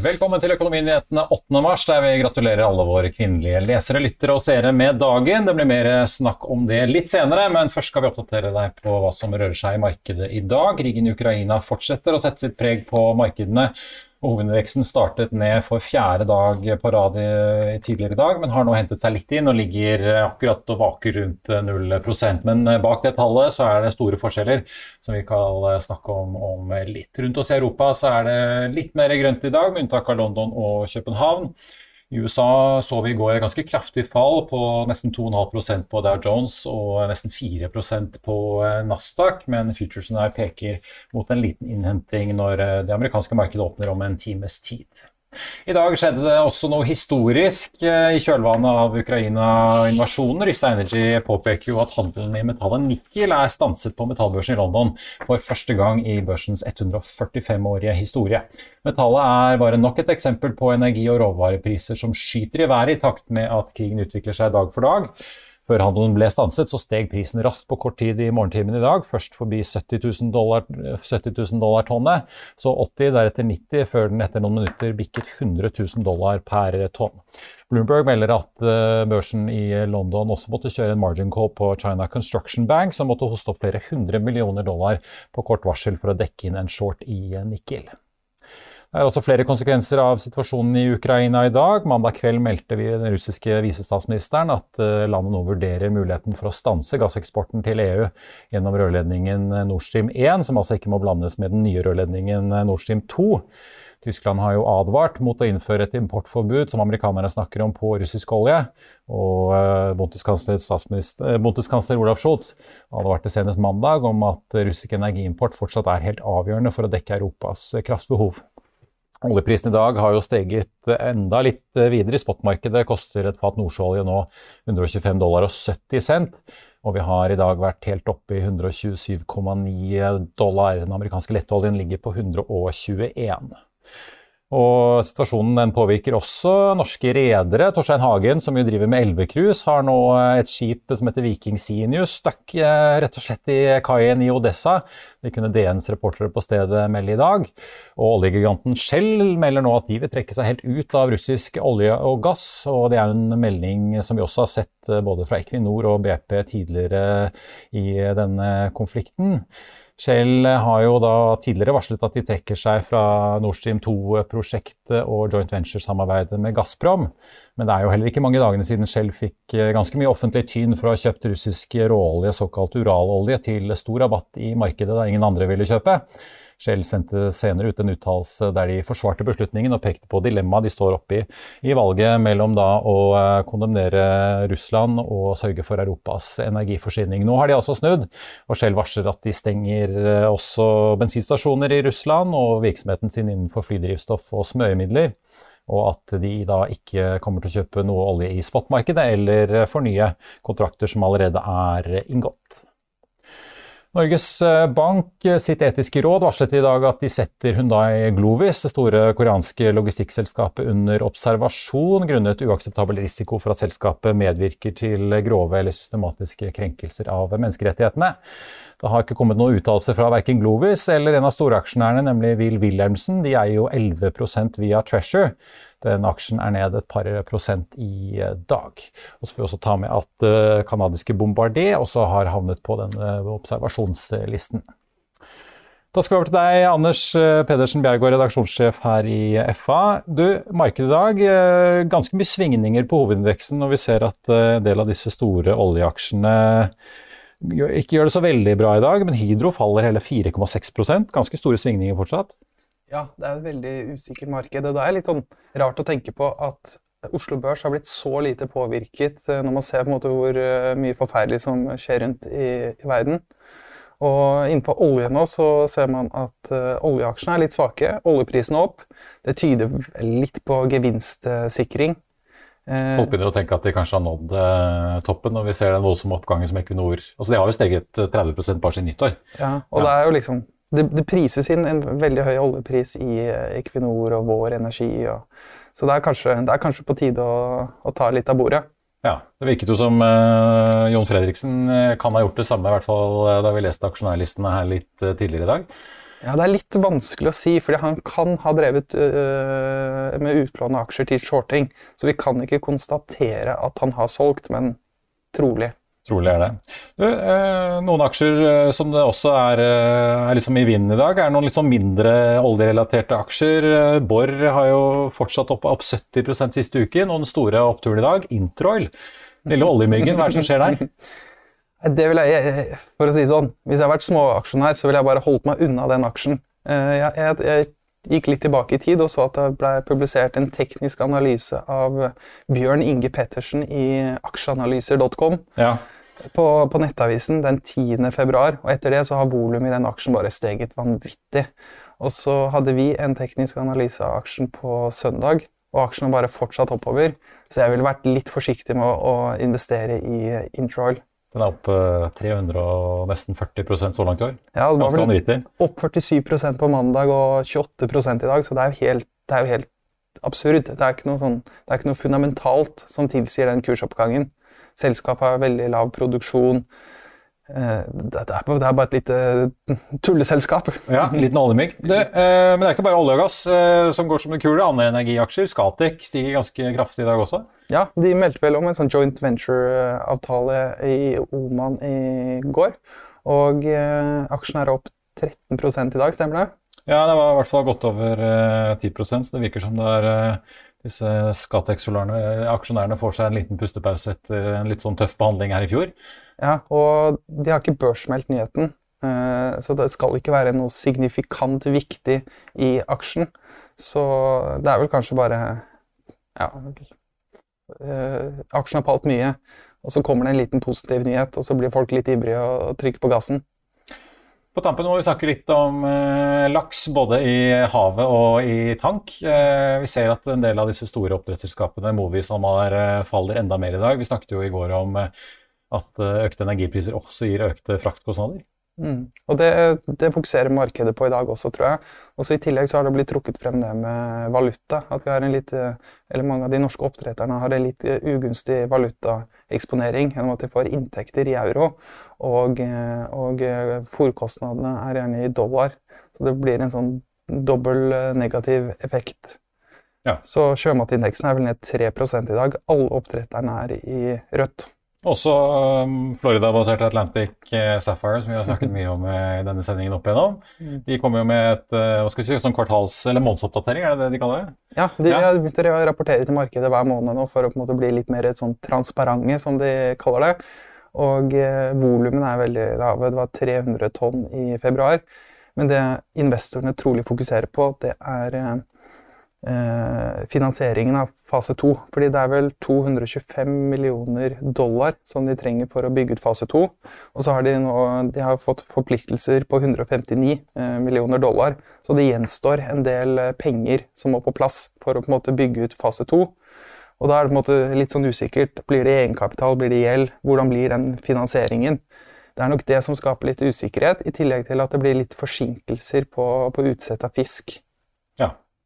Velkommen til Økonominyhetene 8. mars, der vi gratulerer alle våre kvinnelige lesere, lyttere og seere med dagen. Det blir mer snakk om det litt senere, men først skal vi oppdatere deg på hva som rører seg i markedet i dag. Krigen i Ukraina fortsetter å sette sitt preg på markedene. Hovedindeksen startet ned for fjerde dag på rad tidligere i dag, men har nå hentet seg litt inn og ligger akkurat og vaker rundt 0 prosent. Men bak det tallet så er det store forskjeller, som vi kan snakke om om litt. Rundt oss i Europa så er det litt mer grønt i dag, med unntak av London og København. I USA så vi i går et ganske kraftig fall på nesten 2,5% på Dow Jones og nesten 4% på Nasdaq, men futuresene her peker mot en liten innhenting når det amerikanske markedet åpner om en times tid. I dag skjedde det også noe historisk i kjølvannet av Ukraina-invasjonen. Rysta Energy påpeker jo at handelen i metallet nikkel er stanset på metallbørsen i London for første gang i børsens 145-årige historie. Metallet er bare nok et eksempel på energi- og råvarepriser som skyter i været i takt med at krigen utvikler seg dag for dag. Før handelen ble stanset, så steg prisen raskt på kort tid i morgentimen i dag. Først forbi 70 000 dollar, 70 000 dollar tonnet, så 80, deretter 90, før den etter noen minutter bikket 100 000 dollar per tonn. Bloomberg melder at børsen i London også måtte kjøre en margin call på China Construction Bank, som måtte hoste opp flere hundre millioner dollar på kort varsel for å dekke inn en short i nikkel. Det er også flere konsekvenser av situasjonen i Ukraina i dag. Mandag kveld meldte vi den russiske visestatsministeren at landet nå vurderer muligheten for å stanse gasseksporten til EU gjennom rørledningen Nord Stream 1, som altså ikke må blandes med den nye rørledningen Nord Stream 2. Tyskland har jo advart mot å innføre et importforbud som amerikanerne snakker om på russisk olje. Og Bundeskansler Olaf Scholz advarte senest mandag om at russisk energiimport fortsatt er helt avgjørende for å dekke Europas kraftbehov. Oljeprisen i dag har jo steget enda litt videre. I spotmarkedet koster et fat nordsjøolje nå 125 dollar og 70 cent. Og vi har i dag vært helt oppe i 127,9 dollar. Den amerikanske lettoljen ligger på 121. Og situasjonen den påvirker også norske redere. Torstein Hagen, som jo driver med elvecruise, har nå et skip som heter Viking Sinius, stuck rett og slett i kaien i Odessa. Det kunne DNs reportere på stedet melde i dag. Og oljegiganten Shell melder nå at de vil trekke seg helt ut av russisk olje og gass. Og det er en melding som vi også har sett både fra Equinor og BP tidligere i denne konflikten. Shell har jo da tidligere varslet at de trekker seg fra Nord Stream 2-prosjektet og joint venture-samarbeidet med Gazprom. Men det er jo heller ikke mange dagene siden Shell fikk ganske mye offentlig tyn for å ha kjøpt russisk råolje, såkalt uralolje, til stor rabatt i markedet da ingen andre ville kjøpe. Shell sendte senere ut en uttalelse der de forsvarte beslutningen og pekte på dilemmaet de står oppi i valget mellom da å kondemnere Russland og sørge for Europas energiforsyning. Nå har de altså snudd, og Shell varsler at de stenger også bensinstasjoner i Russland og virksomheten sin innenfor flydrivstoff og smøremidler og at de da ikke kommer til å kjøpe noe olje i spotmarkedet eller fornye kontrakter som allerede er inngått. Norges Bank sitt etiske råd varslet i dag at de setter Hyundai Glovis, det store koreanske logistikkselskapet, under observasjon grunnet uakseptabel risiko for at selskapet medvirker til grove eller systematiske krenkelser av menneskerettighetene. Det har ikke kommet noen uttalelse fra verken Glovis eller en av storaksjonærene, nemlig Will Wilhelmsen. De eier jo 11% via Treasure. Den aksjen er ned et par prosent i dag. Og så får vi også ta med at kanadiske Bombardier også har havnet på denne observasjonslisten. Da skal vi over til deg, Anders Pedersen Bjergård, redaksjonssjef her i FA. Du, Markedet i dag, ganske mye svingninger på hovedindeksen når vi ser at en del av disse store oljeaksjene ikke gjør det så veldig bra i dag, men Hydro faller hele 4,6% Ganske store svingninger fortsatt. Ja, det er et veldig usikkert marked. Det er litt sånn rart å tenke på at Oslo Børs har blitt så lite påvirket eh, når man ser på en måte hvor eh, mye forferdelig som skjer rundt i, i verden. Og innenfor olje nå så ser man at uh, oljeaksjene er litt svake. Oljeprisene opp. Det tyder litt på gevinstsikring. Eh, Folk begynner å tenke at de kanskje har nådd eh, toppen, når vi ser den voldsomme oppgangen som Equinor altså De har jo steget 30 eh, bare siden nyttår. Ja, og ja. det er jo liksom det, det, prises inn en veldig høy oljepris i Equinor og Vår Energi. Og, så det er, kanskje, det er, kanskje, på tide å, å, ta litt av bordet. Ja, Det virket jo som eh, Jon Fredriksen kan ha gjort det samme, i hvert fall da vi leste aksjonærlistene her litt tidligere i dag. Ja, Det er litt vanskelig å si, fordi han kan ha drevet øh, med utlån av aksjer til shorting. Så vi kan ikke konstatere at han har solgt, men trolig. Trolig er det. Du, øh, noen aksjer som det også er, er liksom i vinden i dag, er noen sånn mindre oljerelaterte aksjer. Borr har jo fortsatt opp, opp 70 siste uken, og den store oppturen i dag, Introil. Lille oljemyggen, hva er det som skjer der? Det vil jeg, for å si sånn, Hvis jeg har vært småaksjonær, så ville jeg bare holdt meg unna den aksjen. Eh, jeg, jeg, jeg, gikk litt tilbake i tid og så at det ble publisert en teknisk analyse av Bjørn Inge Pettersen i aksjeanalyser.com ja. på, på, Nettavisen den 10. februar. Og etter det så har volumet i den aksjen bare steget vanvittig. Og så hadde vi en teknisk analyse av aksjen på søndag, og aksjen har bare fortsatt oppover. Så jeg ville vært litt forsiktig med å, å investere i Introil. Den er opp 300 eh, og nesten 40% så langt i år. Ja, det var vel opp 47% på mandag og 28 i dag, så det er jo helt, det er jo helt absurd. Det er, sånn, det er, ikke noe fundamentalt som tilsier den kursoppgangen. Selskapet har veldig lav produksjon. Eh, det er, det er, bare et lite tulleselskap. Ja, en liten oljemygg. Eh, men det er ikke bare olje og gass eh, som går som en kule. Andre energiaksjer, Scatec, stiger ganske kraftig i dag også? Ja, de meldte vel om en sånn joint venture-avtale i Oman i går. Og eh, aksjen er opp 13 i dag, stemmer det? Ja, det var i hvert fall godt over eh, 10 så det virker som det er eh, disse Scatec-aksjonærene får seg en liten pustepause etter en litt sånn tøff behandling her i fjor. Ja, og de har ikke børsmeldt nyheten, eh, så det skal ikke være noe signifikant viktig i aksjen. Så det er vel kanskje bare Ja. Eh, aksjen har palt mye, og så kommer det en liten positiv nyhet, og så blir folk litt ivrige og trykker på gassen. På tampen må vi snakke litt om eh, laks, både i havet og i tank. Eh, vi ser at en del av disse store oppdrettsselskapene, Movi som har, faller enda mer i dag. Vi snakket jo i går om eh, at eh, økte energipriser også gir økte fraktkostnader. Mm. Og det, det, fokuserer markedet på i dag også, tror jeg. Også I tillegg så har det blitt trukket frem det med valuta. At vi har en litt, eller mange av de norske oppdretterne har en litt ugunstig valutaeksponering gjennom at de får inntekter i euro. Og, og fòrkostnadene er gjerne i dollar. Så det blir en sånn dobbel negativ effekt. Ja. Så sjømatindeksen er vel ned 3% i dag. Alle oppdretterne er i rødt. Også um, Florida-baserte Atlantic uh, Sapphire, som vi har snakket mye om uh, i denne sendingen opp igjennom. Mm. De kommer jo med et uh, hva skal vi si, sånn kvartals- eller månedsoppdatering, er det det de kaller det? Ja, de ja. har begynt å rapportere til markedet hver måned nå for å på en måte bli litt mer sånn transparente, som de kaller det. Og eh, volumene er veldig lave. Det var 300 tonn i februar. Men det investorene trolig fokuserer på, det er eh, Eh, finansieringen av fase to. Fordi det er vel 225 millioner dollar som de trenger for å bygge ut fase to. Og så har de nå de har fått forpliktelser på 159 eh, millioner dollar. Så det gjenstår en del eh, penger som må på plass for å på en måte bygge ut fase to. Og da er det på en måte litt sånn usikkert. Blir det egenkapital, blir det gjeld? Hvordan blir den finansieringen? Det er nok det som skaper litt usikkerhet, i tillegg til at det blir litt forsinkelser på, på utsett av fisk.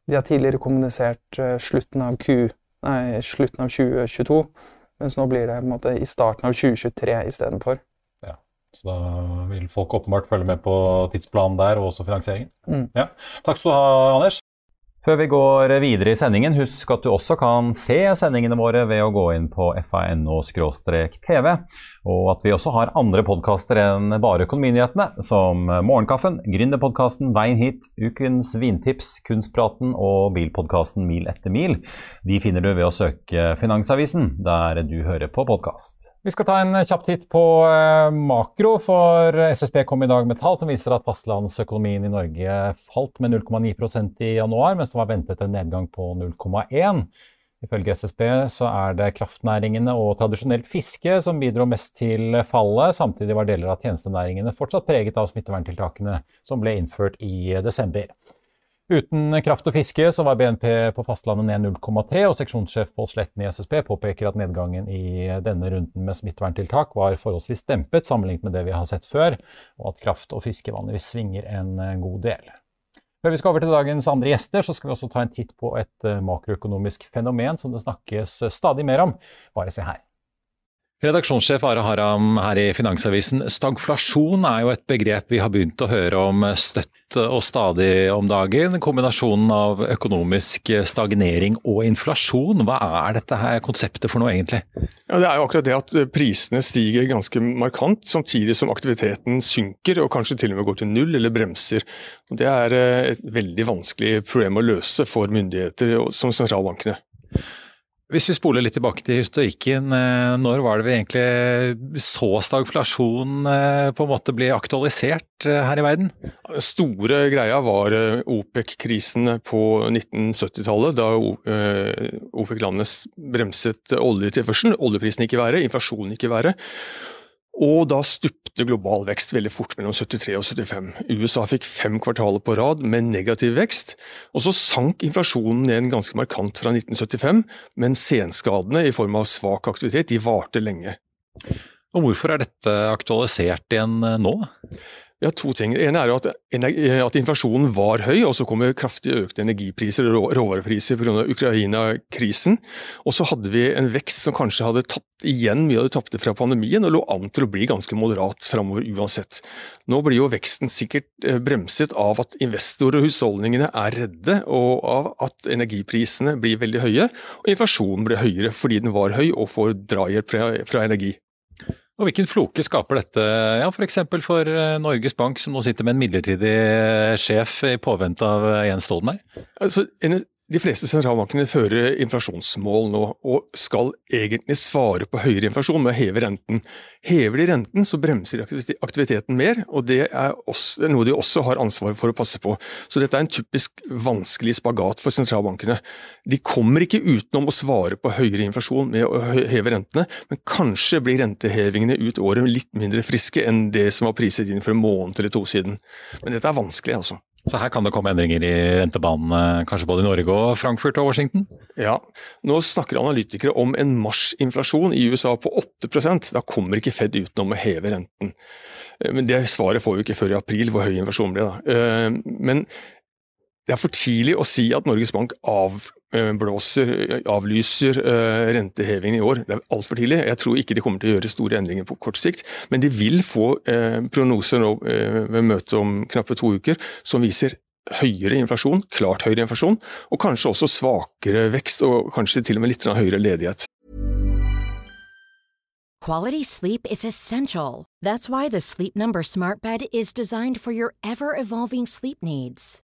De har tidligere kommunisert eh, slutten av, Q, nei, slutten av 2022, mens nå blir det måte i starten av 2023 istedenfor. Ja, så da vil folk åpenbart følge med på tidsplanen der, og også finansieringen. Mm. Ja. Takk skal du ha, Anders. Før vi går videre i sendingen, husk at du også kan se sendingene våre ved å gå inn på fano-tv, og at vi også har andre podkaster enn bare Økonominyhetene, som Morgenkaffen, Gründerpodkasten Veien hit, Ukens vintips, Kunstpraten og bilpodkasten Mil etter mil. De finner du ved å søke Finansavisen der du hører på podkast. Vi skal ta en kjapp titt på eh, makro, for SSB kom i dag med tall som viser at fastlandsøkonomien i Norge falt med 0,9% i januar, mens det var ventet en nedgang på 0,1. Ifølge SSB så er det kraftnæringene og tradisjonelt fiske som bidro mest til fallet. Samtidig var deler av tjenestenæringene fortsatt preget av smitteverntiltakene som ble innført i desember. Uten kraft og fiske så var BNP på fastlandet ned 0,3, og seksjonssjef Pål Sletten i SSB påpeker at nedgangen i denne runden med smitteverntiltak var forholdsvis dempet sammenlignet med det vi har sett før, og at kraft og fiske vanligvis svinger en god del. Før vi skal over til dagens andre gjester, så skal vi også ta en titt på et makroøkonomisk fenomen som det snakkes stadig mer om. Bare se her. Redaksjonssjef Are Haram her i Finansavisen. Stagflasjon er jo et begrep vi har begynt å høre om støtt og stadig om dagen. Kombinasjonen av økonomisk stagnering og inflasjon. Hva er dette her konseptet for noe egentlig? Ja, det er jo akkurat det at prisene stiger ganske markant, samtidig som aktiviteten synker og kanskje til og med går til null eller bremser. Det er eh, et veldig vanskelig problem å løse for myndigheter som sentralbankene. Hvis vi spoler litt tilbake til historikken, eh, når var det vi egentlig så stagflasjon eh, på en måte bli aktualisert eh, her i verden? Den store greia var OPEC-krisen på 1970-tallet, da OPEC-landene bremset oljetilførselen. Oljeprisen gikk i været, inflasjonen gikk i været. Og da stupte global vekst veldig fort mellom 73 og 75. USA fikk fem kvartaler på rad med negativ vekst. Og så sank inflasjonen ned ganske markant fra 1975, men senskadene i form av svak aktivitet de varte lenge. Og Hvorfor er dette aktualisert igjen eh, nå? Har to ting. Det ene er at, at inflasjonen var høy, og så kom det kraftig økte energipriser og råvarepriser pga. Ukraina-krisen. Og så hadde vi en vekst som kanskje hadde tatt igjen mye av det tapte fra pandemien, og lå an til å bli ganske moderat framover uansett. Nå blir jo veksten sikkert eh, bremset av at investorer og husholdningene er redde, og av at energiprisene blir veldig høye, og inflasjonen blir høyere fordi den var høy og får drahjelp fra, fra energi. Og Hvilken floke skaper dette ja, f.eks. for, for eh, Norges Bank, som nå sitter med en midlertidig sjef i påvente av eh, Jens Stoltenberg? Altså, de fleste sentralbankene fører inflasjonsmål nå, og skal egentlig svare på høyere inflasjon med å heve renten. Hever de renten, så bremser de aktiviteten mer, og det er også, noe de også har ansvar for å passe på. Så dette er en typisk vanskelig spagat for sentralbankene. De kommer ikke utenom å svare på høyere inflasjon med å heve rentene, men kanskje blir rentehevingene ut året litt mindre friske enn det som var priset inn for en måned eller to siden. Men dette er vanskelig, altså. Så her kan det komme endringer i rentebanene, kanskje både i Norge og Frankfurt og Washington? Ja, nå snakker analytikere om en marsinflasjon i USA på 8% Da kommer ikke Fed utenom å heve renten. Eh, men det svaret får vi ikke før i april, hvor høy inflasjonen blir. Da. Eh, men det er for tidlig å si at Norges Bank avblåser, avlyser eh, rentehevingen i år. Det er altfor tidlig. Jeg tror ikke de kommer til å gjøre store endringer på kort sikt. Men de vil få eh, prognoser nå eh, ved møtet om knappe to uker som viser høyere inflasjon, klart høyere inflasjon, og kanskje også svakere vekst, og kanskje til og med litt høyere ledighet. Quality sleep is essential. That's why the Sleep Number Smart Bed is designed for your ever-evolving sleep needs.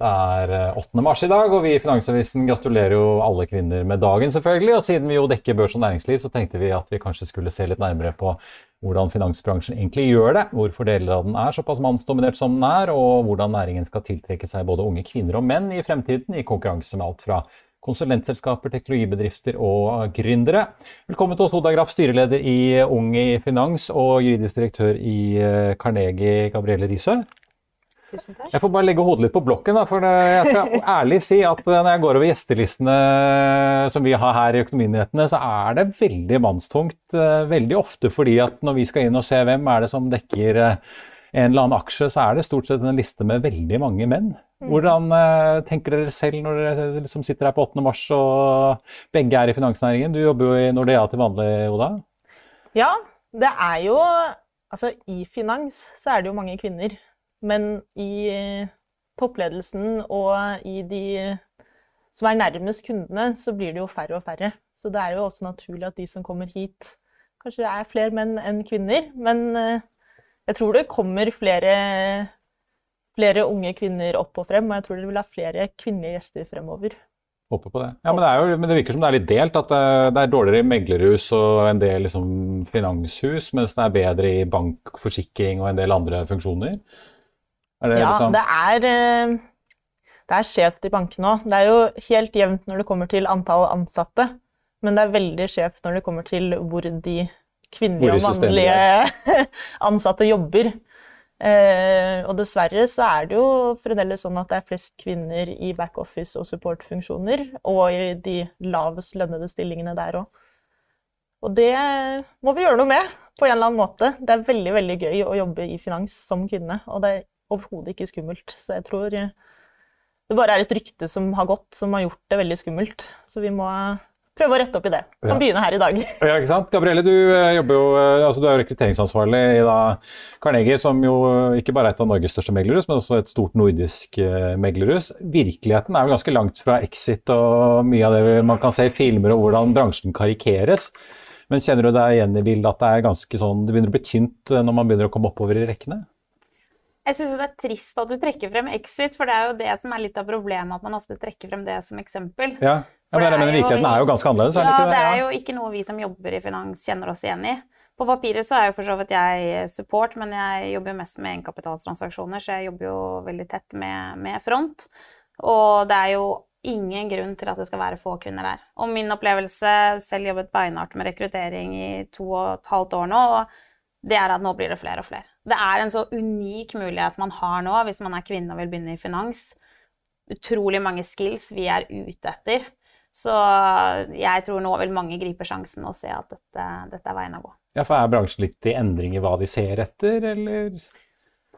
Det er 8. Eh, mars i dag, og vi i Finansavisen gratulerer jo alle kvinner med dagen, selvfølgelig. Og siden vi jo dekker børs og næringsliv, så tenkte vi at vi kanskje skulle se litt nærmere på hvordan finansbransjen egentlig gjør det, hvorfor deler av den er såpass mannsdominert som den er, og hvordan næringen skal tiltrekke seg både unge kvinner og menn i fremtiden, i konkurranse med alt fra konsulentselskaper, teknologibedrifter og gründere. Velkommen til oss, Oda Graff, styreleder i Ung i Finans og juridisk direktør i eh, Carnegie, Gabrielle Risø. Tusen takk. Jeg får bare legge hodet litt på blokken. Da, for jeg skal ærlig si at eh, når jeg går over gjestelistene som vi har her i Økonominyhetene, så er det veldig mannstungt. Eh, veldig ofte fordi at når vi skal inn og se hvem er det som dekker eh, en eller annen aksje, så er det stort sett en liste med veldig mange menn. Mm. Hvordan tenker dere selv når dere liksom sitter her på 8. mars og begge er i finansnæringen? Du jobber jo i Nordea til vanlig, Oda? Ja, det er jo Altså, i finans så er det jo mange kvinner. Men i eh, toppledelsen og i de som er nærmest kundene, så blir det jo færre og færre. Så det er jo også naturlig at de som kommer hit, kanskje det er flere menn enn kvinner. Men eh, jeg tror det kommer flere, flere unge kvinner opp og frem, og jeg tror dere vil ha flere kvinnelige gjester fremover. Håper på det. Ja, men det, jo, men det, virker som det er litt delt. At det, er dårligere i meglerhus og en del liksom, finanshus, mens det er bedre i bank, forsikring og en del andre funksjoner. Er det ja, liksom... det er, eh, det er skjevt i bankene òg. Det er jo helt jevnt når det kommer til antall ansatte, men det er veldig skjevt når det kommer til hvor de kvinnelige og mannlige ansatte jobber. Eh, og dessverre så er det jo fremdeles sånn at det er flest kvinner i backoffice og supportfunksjoner, og i de lavest lønnede stillingene der òg. Og det må vi gjøre noe med på en eller annen måte. Det er veldig veldig gøy å jobbe i finans som kvinne, og det er overhodet ikke skummelt. Så jeg tror eh, det bare er et rykte som har gått, som har gjort det veldig skummelt. Så vi må prøve å rette opp i det. Kan ja. begynne her i dag. Ja, ikke sant? Gabrielle, du, eh, jo, eh, altså du er rekrutteringsansvarlig i da Carnegie, som jo ikke bare er et av Norges største meglerhus, men også et stort nordisk meglerhus. Virkeligheten er vel ganske langt fra Exit og mye av det man kan se i filmer og hvordan bransjen karikeres. Men kjenner du deg igjen i bildet at det er ganske sånn, det begynner å bli tynt når man begynner å komme oppover i rekkene? Jeg syns det er trist at du trekker frem Exit, for det er jo det som er litt av problemet, at man ofte trekker frem det som eksempel. Ja, ja men, men virkeligheten er jo ganske annerledes, er det ikke det? Ja, det er jo ikke noe vi som jobber i finans kjenner oss igjen i. På papiret så er jo for så vidt jeg support, men jeg jobber jo mest med egenkapitalstransaksjoner, så jeg jobber jo veldig tett med, med front. Og det er jo ingen grunn til at det skal være få kvinner der. Og min opplevelse, selv jobbet beinhardt med rekruttering i to og et halvt år nå, og det er at nå blir det flere og flere. Det er en så unik mulighet man har nå hvis man er kvinne og vil begynne i finans. Utrolig mange skills vi er ute etter. Så jeg tror nå vil mange gripe sjansen og se at dette, dette er veien å gå. Ja, For er bransjen litt i endring i hva de ser etter, eller?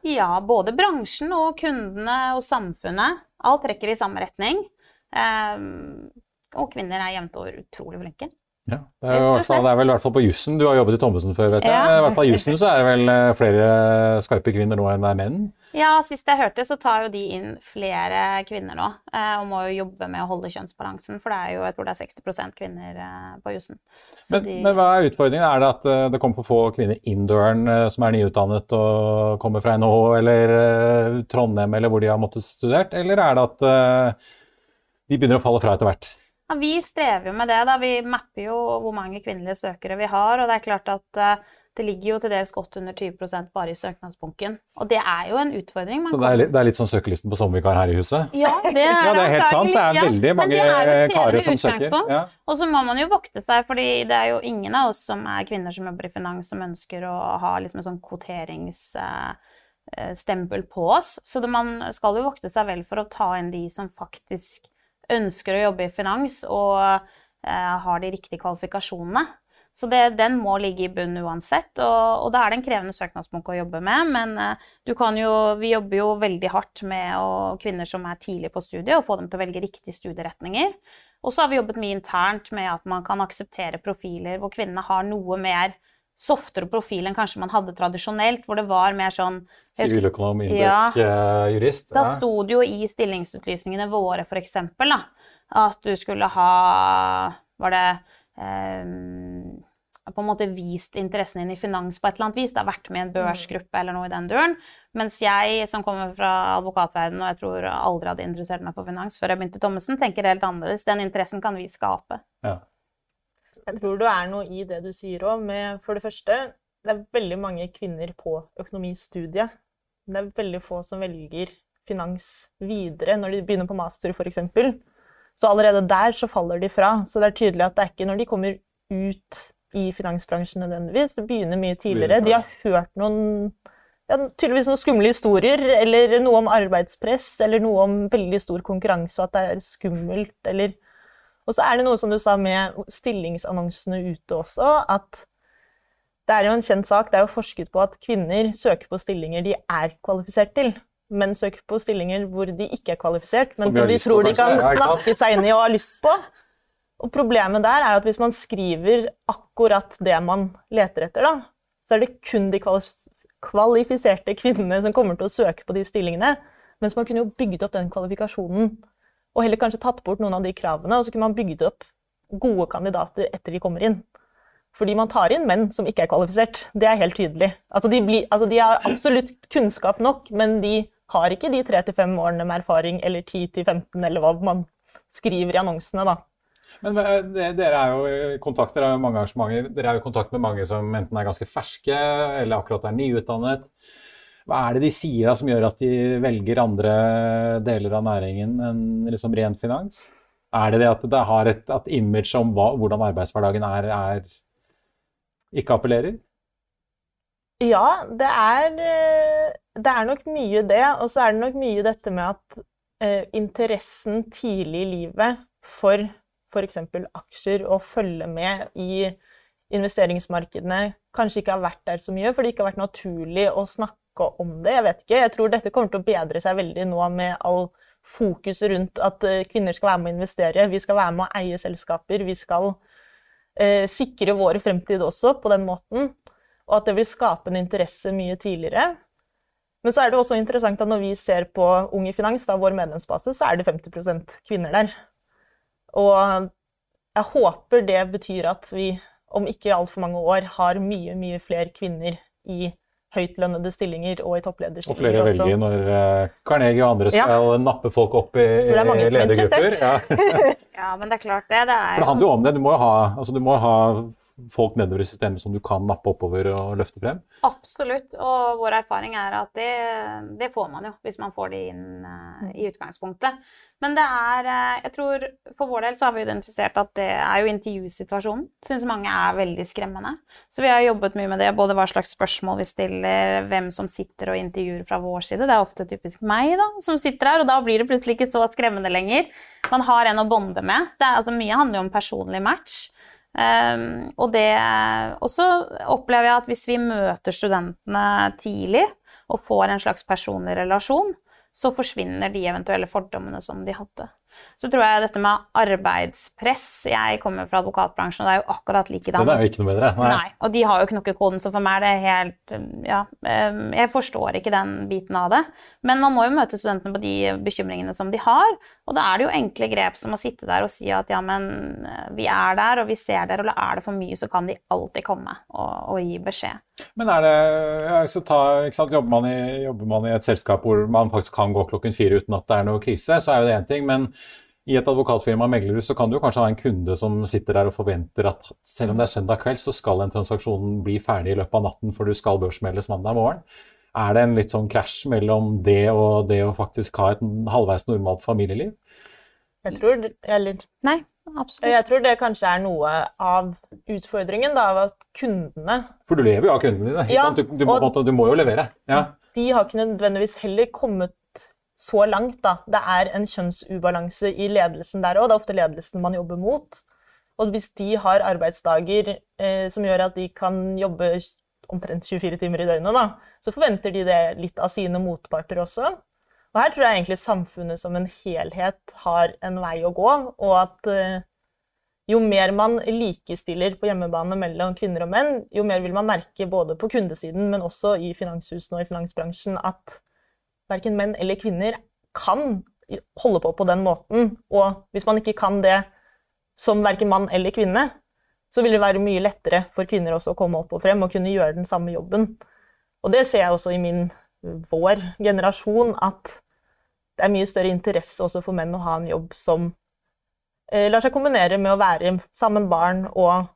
Ja, både bransjen og kundene og samfunnet. Alt trekker i samme retning. Um, og kvinner er jevnt over utrolig flinke. Ja, det er, jo, det er vel i hvert fall på jussen. Du har jobbet i Thommessen før, vet jeg. Ja. I hvert fall jussen så er det vel eh, flere skarpe kvinner nå enn det er menn? Ja, sist jeg hørte, så tar jo de inn flere kvinner nå. Eh, og må jo jobbe med å holde kjønnsbalansen, for det er jo jeg tror det er 60 kvinner eh, på jussen. Men, de... men, hva er utfordringen? Er det at det kommer for få kvinner inn døren som er nyutdannet og kommer fra NHH eller Trondheim eller hvor de har måttet studert, eller er det at de begynner å falle fra etter hvert? Ja, vi strever jo med det. da. Vi mapper jo hvor mange kvinnelige søkere vi har. Og det er klart at uh, det ligger jo til dels godt under 20 bare i søknadsbunken. Og det er jo en utfordring. Man så det er, litt, det er, litt, sånn søkelisten på sommervikar her i huset? Ja, det er, ja, det er helt sant. Det er ja, veldig mange karer som søker. Ja. Og så må man jo vokte seg, fordi det er jo ingen av oss som er kvinner som jobber i finans, som ønsker å ha liksom en sånn kvoteringsstempel på oss. Så man skal jo vokte seg vel for å ta inn de som faktisk ønsker å jobbe i finans og eh, har de riktige kvalifikasjonene. Så det, den må ligge i bunnen uansett, og, og da er det en krevende søknadsbunke å jobbe med. Men kan jo, vi jobber jo veldig hardt med å, kvinner som er tidlig på studiet, og få dem til å velge riktige studieretninger. Og så har vi jobbet mye internt med at man kan akseptere profiler hvor kvinnene har noe mer softere profil enn kanskje man hadde tradisjonelt, hvor det var mer sånn Siviløkonom, indek, ja, jurist. Da sto det jo i stillingsutlysningene våre for eksempel, da, at du skulle ha Var det eh, på en måte vist interessen din i finans på et eller annet vis. Det har vært med i en børsgruppe eller noe i den duren. Mens jeg, som kommer fra advokatverdenen, og jeg tror aldri hadde interessert meg for finans før jeg begynte i Thommessen, tenker helt annerledes. Den interessen kan vi skape. Ja. Jeg tror det er noe i det du sier òg, med for det første Det er veldig mange kvinner på økonomistudiet. Det er veldig få som velger finans videre når de begynner på master, f.eks. Så allerede der så faller de fra. Så det er tydelig at det er ikke når de kommer ut i finansbransjen nødvendigvis. Det begynner mye tidligere. De har hørt noen ja, tydeligvis noen skumle historier, eller noe om arbeidspress, eller noe om veldig stor konkurranse, og at det er skummelt, eller og så er det noe som du sa med stillingsannonsene ute også, at det er jo en kjent sak, det er jo forsket på at kvinner søker på stillinger de er kvalifisert til. Menn søker på stillinger hvor de ikke er kvalifisert, men som de tror de kan knakke seg inn i og har lyst på. Og problemet der er at hvis man skriver akkurat det man leter etter, da, så er det kun de kvalifiserte kvinnene som kommer til å søke på de stillingene. Mens man kunne jo bygd opp den kvalifikasjonen og heller kanskje tatt bort noen av de kravene, og så kunne man bygd opp gode kandidater etter de kommer inn. Fordi man tar inn menn som ikke er kvalifisert. Det er helt tydelig. Altså de, blir, altså de har absolutt kunnskap nok, men de har ikke de tre til fem årene med erfaring, eller 10 til 15, eller hva man skriver i annonsene, da. Men eh, dere er jo i kontakt, er jo mange arrangementer. Dere er jo i kontakt med mange som enten er ganske ferske, eller akkurat er nyutdannet. Hva er det de sier da som gjør at de velger andre deler av næringen enn liksom ren finans? Er det det at det har et image om hva, hvordan arbeidshverdagen er, er, ikke appellerer? Ja, det er, det er nok mye det. Og så er det nok mye dette med at eh, interessen tidlig i livet for f.eks. aksjer og følge med i investeringsmarkedene kanskje ikke har vært der så mye, for det ikke har vært naturlig å snakke snakke om det. Jeg vet ikke. Jeg tror dette kommer til å bedre seg veldig nå med all fokus rundt at eh, kvinner skal være med å investere. Vi skal være med å eie selskaper. Vi skal eh, sikre vår fremtid også på den måten. Og at det vil skape en interesse mye tidligere. Men så er det også interessant at når vi ser på Unge Finans, da vår medlemsbase, så er det 50% kvinner der. Og jeg håper det betyr at vi om ikke altfor mange år har mye, mye flere kvinner i høytlønnede stillinger og i topplederstillinger. Og flere velger når uh, Carnegie og andre skal ja. nappe folk opp i, i ledergrupper. Ja. ja. men det er klart det. det er For det handler jo om det. Du må jo ha, altså, du må ha folk nedover i systemet som du kan nappe oppover og løfte frem? Absolutt, og vår erfaring er at det, det får man jo hvis man får det inn uh, i utgangspunktet. Men det er uh, Jeg tror for vår del så har vi identifisert at det er jo intervjusituasjonen. Syns mange er veldig skremmende. Så vi har jobbet mye med det, både hva slags spørsmål vi stiller, hvem som sitter og intervjuer fra vår side. Det er ofte typisk meg da, som sitter her, og da blir det plutselig ikke så skremmende lenger. Man har en å bonde med. Det er, altså, mye handler jo om personlig match. Um, og det også opplever jeg at hvis vi møter studentene tidlig og får en slags personlig relasjon, så forsvinner de eventuelle fordommene som de hadde. Så tror jeg dette med arbeidspress Jeg kommer fra advokatbransjen, og det er jo akkurat likedan. Det er jo ikke noe bedre. Nei. Nei. Og de har jo knokkekoden, så for meg er det helt Ja, jeg forstår ikke den biten av det. Men man må jo møte studentene på de bekymringene som de har. Og da er det jo enkle grep som å sitte der og si at ja, men eh, vi er der, og vi ser dere, og er det for mye, så kan de alltid komme og, og gi beskjed. Men er det, altså ta, jobber, man i, jobber, man i, et selskap hvor man faktisk kan gå klokken fire uten at det er noe krise, så er jo det én ting. Men i et advokatfirma meglerhus så kan du kanskje ha en kunde som sitter der og forventer at selv om det er søndag kveld, så skal en transaksjon bli ferdig i løpet av natten, for du skal børsmeldes mandag morgen. Er det en litt sånn krasj mellom det og det å faktisk ha et halvveis normalt familieliv? Jeg tror, eller, Nei. Jeg tror det kanskje er noe av utfordringen, da, av at kundene For du lever jo av kundene dine. Ja, du, du, må, du, må, jo levere. Ja. De har ikke nødvendigvis heller kommet så langt. Da. Det er en kjønnsubalanse i ledelsen der òg. Det er ofte ledelsen man jobber mot. Og hvis de har arbeidsdager eh, som gjør at de kan jobbe omtrent 24 timer i døgnet, da, så forventer de det litt av sine motparter også. Og her tror jeg egentlig samfunnet som en helhet har en vei å gå, og at eh, jo mer man likestiller på hjemmebane mellom kvinner og menn, jo mer vil man merke både på kundesiden, men også i finanshusene og i finansbransjen at verken menn eller kvinner kan holde på på den måten. Og hvis man ikke kan det som verken mann eller kvinne, så vil det være mye lettere for kvinner også å komme opp og frem og kunne gjøre den samme jobben. Og det ser jeg også i min, vår generasjon, at det er mye større interesse også for menn å ha en jobb som eh, lar seg kombinere med å være sammen barn og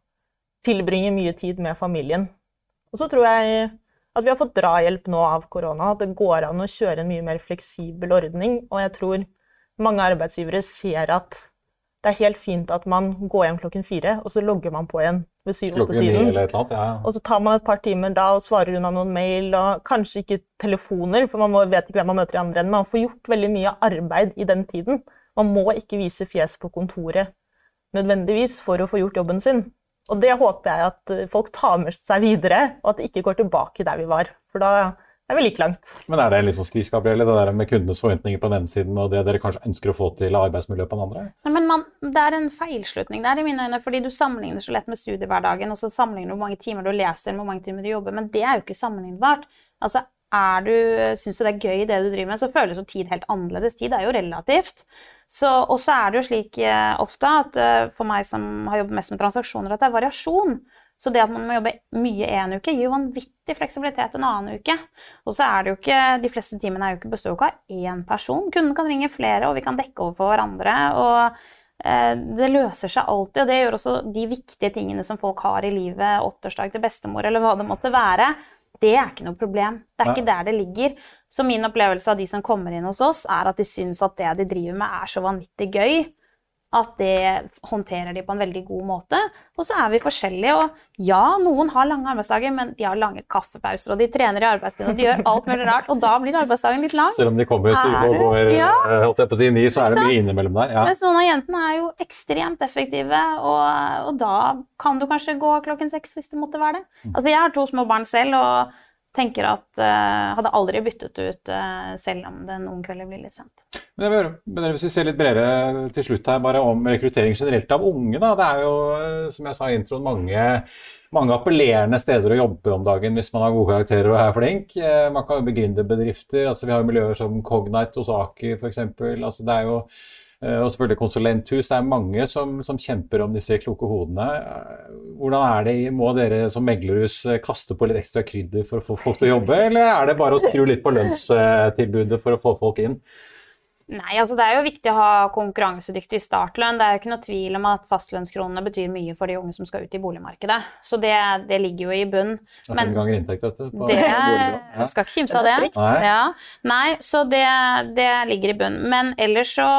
tilbringe mye tid med familien. Og så tror jeg at vi har fått drahjelp nå av korona, at det går an å kjøre en mye mer fleksibel ordning. Og jeg tror mange arbeidsgivere ser at det er helt fint at man går hjem klokken fire, og så logger man på igjen ved syv-åtte-tiden. Ja. Og så tar man et par timer da og svarer unna noen mail, og kanskje ikke telefoner, for man må, vet ikke hvem man møter i andre enden. Man får gjort veldig mye arbeid i den tiden. Man må ikke vise fjes på kontoret nødvendigvis for å få gjort jobben sin. Og det håper jeg at folk tar med seg videre, og at det ikke går tilbake der vi var. For da det er vel like langt. Men er det liksom skvis, Gabrielle, det der med kundenes forventninger på den ene siden og det dere kanskje ønsker å få til av arbeidsmiljøet på den andre? Nei, men man, Det er en feilslutning der i mine øyne, fordi du sammenligner så lett med studiehverdagen, og så sammenligner du hvor mange timer du leser, hvor mange timer du jobber, men det er jo ikke sammenlignbart. Altså, er du, Syns du det er gøy det du driver med, så føles jo tid helt annerledes. Tid er jo relativt. Og så er det jo slik eh, ofte at eh, for meg som har jobbet mest med transaksjoner, at det er variasjon. Så det at man må jobbe mye en uke, gir jo vanvittig fleksibilitet en annen uke. Og så er det jo ikke, De fleste timene er jo ikke, består jo ikke av én person. Kunden kan ringe flere, og vi kan dekke over for hverandre. og eh, det løser seg alltid, og det gjør også de viktige tingene som folk har i livet, åtteårsdag til bestemor eller hva det måtte være. Det er ikke noe problem. Det er ikke der det ligger. Så min opplevelse av de som kommer inn hos oss, er at de syns at det de driver med, er så vanvittig gøy at det håndterer de på en veldig god måte. Og så er vi forskjellige. Og ja, noen har lange arbeidsdager, men de har lange kaffepauser, og de trener i arbeidstiden, og de gjør alt mulig rart. Og da blir arbeidsdagen litt lang. Selv om de kommer syv og går ja. Eh, holdt jeg på å si, ni, så er det mye innimellom der. Ja. Mens noen av jentene er jo ekstremt effektive, og, og, da kan du kanskje gå klokken seks hvis det måtte være det. Mm. Altså, jeg har to små barn selv, og tenker at uh, hadde aldri byttet ut uh, selv om det noen kvelder blir litt sent. Men, men Hvis vi ser litt bredere til slutt her, bare om rekruttering generelt av unge. Da. Det er jo, eh, som jeg sa i introen, mange, mange appellerende steder å jobbe om dagen hvis man har gode karakterer og er flink. Man kan jobbe gründerbedrifter. Altså, vi har jo miljøer som Cognite, Osaki f.eks. Altså, det er jo og selvfølgelig konsulenthus. Det er mange som, som, kjemper om disse kloke hodene. Eh, hvordan er det, Må dere som meglerhus eh, kaste på litt ekstra krydder for å få folk til å jobbe, eller er det bare å skru litt på lønnstilbudet for å få folk inn? Nei, altså Det er jo viktig å ha konkurransedyktig startlønn. Det er jo ikke noe tvil om at fastlønnskronene betyr mye for de unge som skal ut i boligmarkedet. Så det, det ligger jo i bunn. er fem ganger inntekt, vet du. Det ja. skal ikke kimse av det. Nei. Ja. Nei, så det, det ligger i bunn. Men ellers så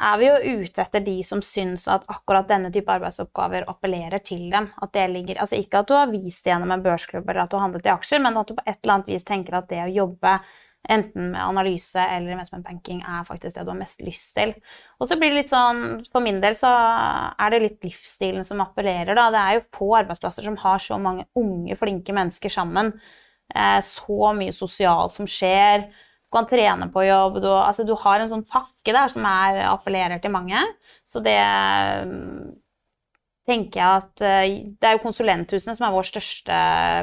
er vi jo ute etter de som syns at akkurat denne type arbeidsoppgaver appellerer til dem. At det ligger, altså Ikke at du har vist det gjennom en børsklubb eller at du har handlet i aksjer, men at du på et eller annet vis tenker at det å jobbe enten med analyse eller investment banking, er faktisk det du har mest lyst til. Og så blir det litt sånn, For min del så er det litt livsstilen som appellerer. da. Det er jo få arbeidsplasser som har så mange unge, flinke mennesker sammen. Eh, så mye sosialt som skjer. Du kan trene på jobb. Du, altså, du har en sånn pakke der som er, appellerer til mange. Så det tenker jeg at eh, Det er jo konsulenthusene som er vår største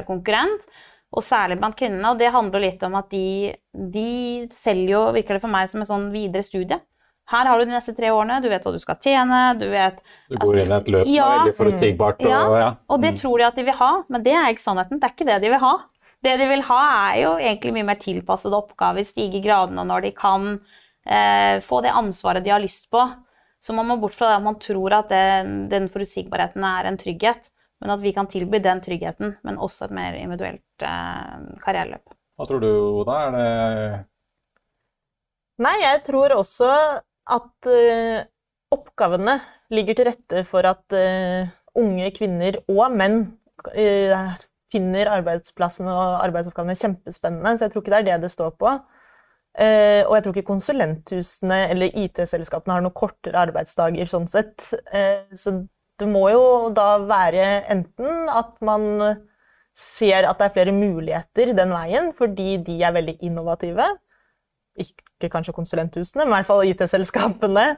konkurrent og særlig blant kvinnene. Og det handler litt om at de, de selger jo, virker det for meg, som en sånn videre studie. Her har du de neste tre årene, du vet hva du skal tjene, du vet Du går altså, inn i et løp som ja, er veldig forutsigbart. Og, ja, ja. og det mm. tror de at de vil ha, men det er ikke sannheten. Det er ikke det de vil ha. Det de vil ha, er jo egentlig mye mer tilpassede oppgaver, stige i gradene når de kan eh, få det ansvaret de har lyst på. Så man må bort fra det at man tror at det, den forutsigbarheten er en trygghet. Men at vi kan tilby den tryggheten, men også et mer individuelt eh, karriereløp. Hva tror du, Oda? Er det Nei, jeg tror også at uh, oppgavene ligger til rette for at uh, unge kvinner og menn uh, finner arbeidsplassene og arbeidsoppgavene kjempespennende. Så jeg tror ikke det er det det står på. Uh, og jeg tror ikke konsulenthusene eller IT-selskapene har noen kortere arbeidsdager sånn sett. Uh, så det må jo da være enten at man ser at det er flere muligheter den veien fordi de er veldig innovative. Ikke kanskje konsulenthusene, men i hvert fall IT-selskapene.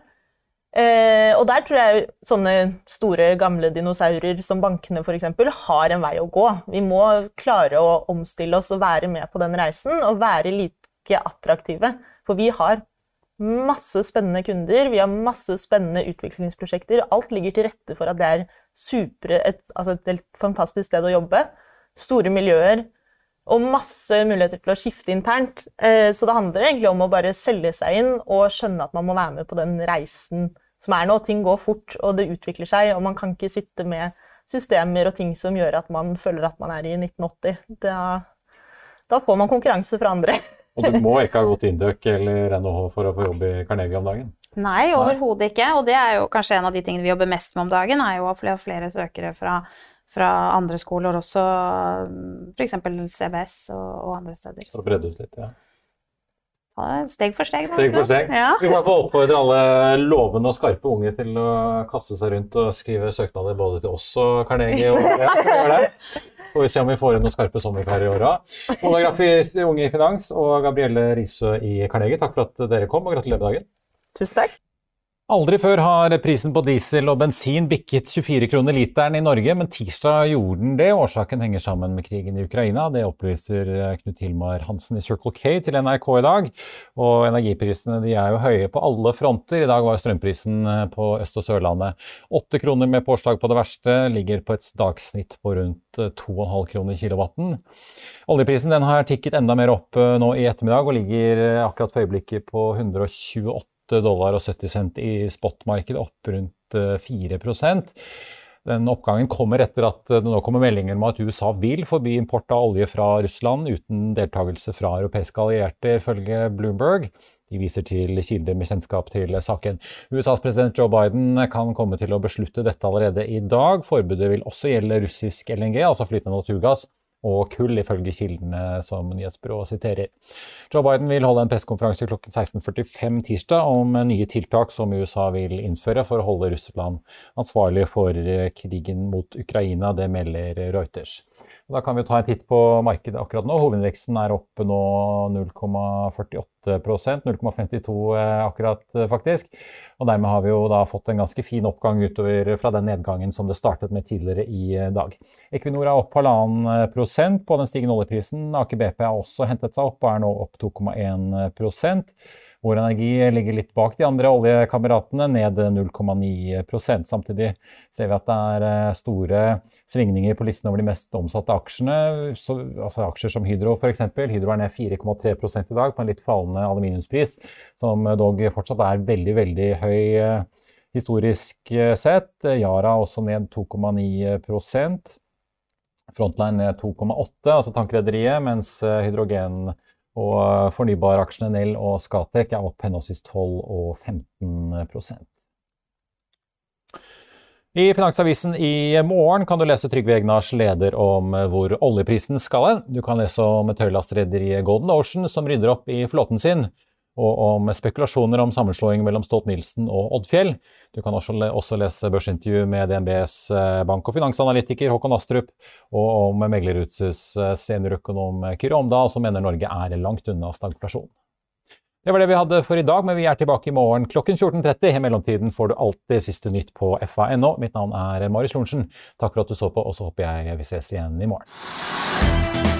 Eh, og der tror jeg sånne store, gamle dinosaurer som bankene f.eks. har en vei å gå. Vi må klare å omstille oss og være med på den reisen og være like attraktive. For vi har masse spennende kunder, vi har masse spennende utviklingsprosjekter. Alt ligger til rette for at det er supre, et, altså et helt fantastisk sted å jobbe. Store miljøer og masse muligheter til å skifte internt. Eh, så det handler egentlig om å bare selge seg inn og skjønne at man må være med på den reisen som er nå. Ting går fort, og det utvikler seg, og man kan ikke sitte med systemer og ting som gjør at man føler at man er i 1980. Da, da får man konkurranse fra andre. Og du må ikke ha gått Induc eller NHH for å få jobb i Carnegie om dagen? Nei, overhodet ikke. Og det er jo kanskje en av de tingene vi jobber mest med om dagen, er jo å få flere søkere fra, fra andre skoler, også f.eks. CBS og, og, andre steder. For å bredde ut litt, ja. Steg for steg. Steg for steg. Ja. Vi må oppfordre alle lovende og skarpe unge til å kaste seg rundt og skrive søknader både til oss og Carnegie. Og, ja, Får vi se om vi får inn noen skarpe sommerkarer i åra. Ola Graff i Unge i Finans og Gabrielle Risø i Carnegie, takk for at dere kom, og gratulerer med dagen. Tusen takk. Aldri før har prisen på diesel og bensin bikket 24 kroner literen i Norge, men tirsdag gjorde den det. Årsaken henger sammen med krigen i Ukraina. Det opplyser Knut Hilmar Hansen i Circle K til NRK i dag. Og energiprisene er jo høye på alle fronter. I dag var strømprisen på Øst- og Sørlandet åtte kroner med påslag på det verste. Ligger på et dagsnitt på rundt 2,5 kroner kilowatten. Oljeprisen har tikket enda mer opp nå i ettermiddag og ligger akkurat for øyeblikket på 128 dollar og 70 cent i spotmarkedet, opp rundt 4 eh, den oppgangen kommer etter at det nå kommer meldinger om at USA vil forby import av olje fra Russland uten deltakelse fra europeiske allierte, ifølge Bloomberg. De viser til kilder med kjennskap til saken. USAs president Joe Biden kan komme til å beslutte dette allerede i dag. Forbudet vil også gjelde russisk LNG, altså flytende naturgass, og kull, ifølge kildene som nyhetsbyrået siterer. Joe Biden vil holde en pressekonferanse klokken 16.45 tirsdag om nye tiltak som USA vil innføre for å holde Russland ansvarlig for krigen mot Ukraina. Det melder Reuters. Da kan vi ta en titt på markedet akkurat nå. Hovedindeksen er oppe nå 0,48% 0,52 eh, akkurat, eh, faktisk. Og dermed har vi jo da fått en ganske fin oppgang utover fra den nedgangen som det startet med tidligere i eh, dag. Equinor er opp halvannen prosent på den stigende oljeprisen. Aker BP har også hentet seg opp og er nå opp 2,1 Vår Energi ligger litt bak de andre oljekameratene, ned 0,9% Samtidig ser vi at det er eh, store svingninger på listen over de mest omsatte aksjene. Så, altså Aksjer som Hydro f.eks. Hydro er ned 4,3 i dag på en litt fallende aluminiumspris, som dog fortsatt er veldig, veldig høy eh, historisk eh, sett. Yara også ned 2,9% Frontline ned 2,8, altså tankrederiet, mens hydrogen og fornybaraksjene Nell og Scatec er opp henholdsvis 12 og 15% i Finansavisen i morgen kan du lese Trygve Egnars leder om hvor oljeprisen skal hen. Du kan lese om tørrlastrederiet Golden Ocean som rydder opp i flåten sin, og om spekulasjoner om sammenslåing mellom Stolt-Nielsen og Oddfjell. Du kan også, lese børsintervju med DNBs eh, bank- og finansanalytiker Håkon Astrup, og om Meglerutses eh, seniorøkonom Kyrre Omdal, som mener Norge er langt unna stagflasjon. Det var det vi hadde for i dag, men vi er tilbake i morgen klokken 14.30. I mellomtiden får du alltid siste nytt på fa.no. Mitt navn er Marius Lorentzen. Takk for at du så på, og så håper jeg vi ses igjen i morgen.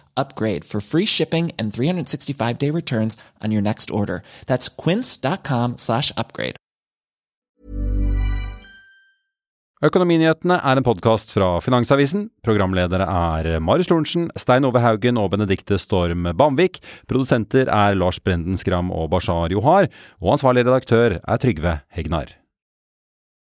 upgrade for free shipping and 365 day returns on your next order. That's quince.com slash upgrade. Økonominyhetene er en podkast fra Finansavisen. Programledere er Marius Lorentzen, Stein Ove Haugen og Benedikte Storm Bamvik. Produsenter er Lars Brenden Skram og Bashar Johar. Og ansvarlig redaktør er Trygve Hegnar.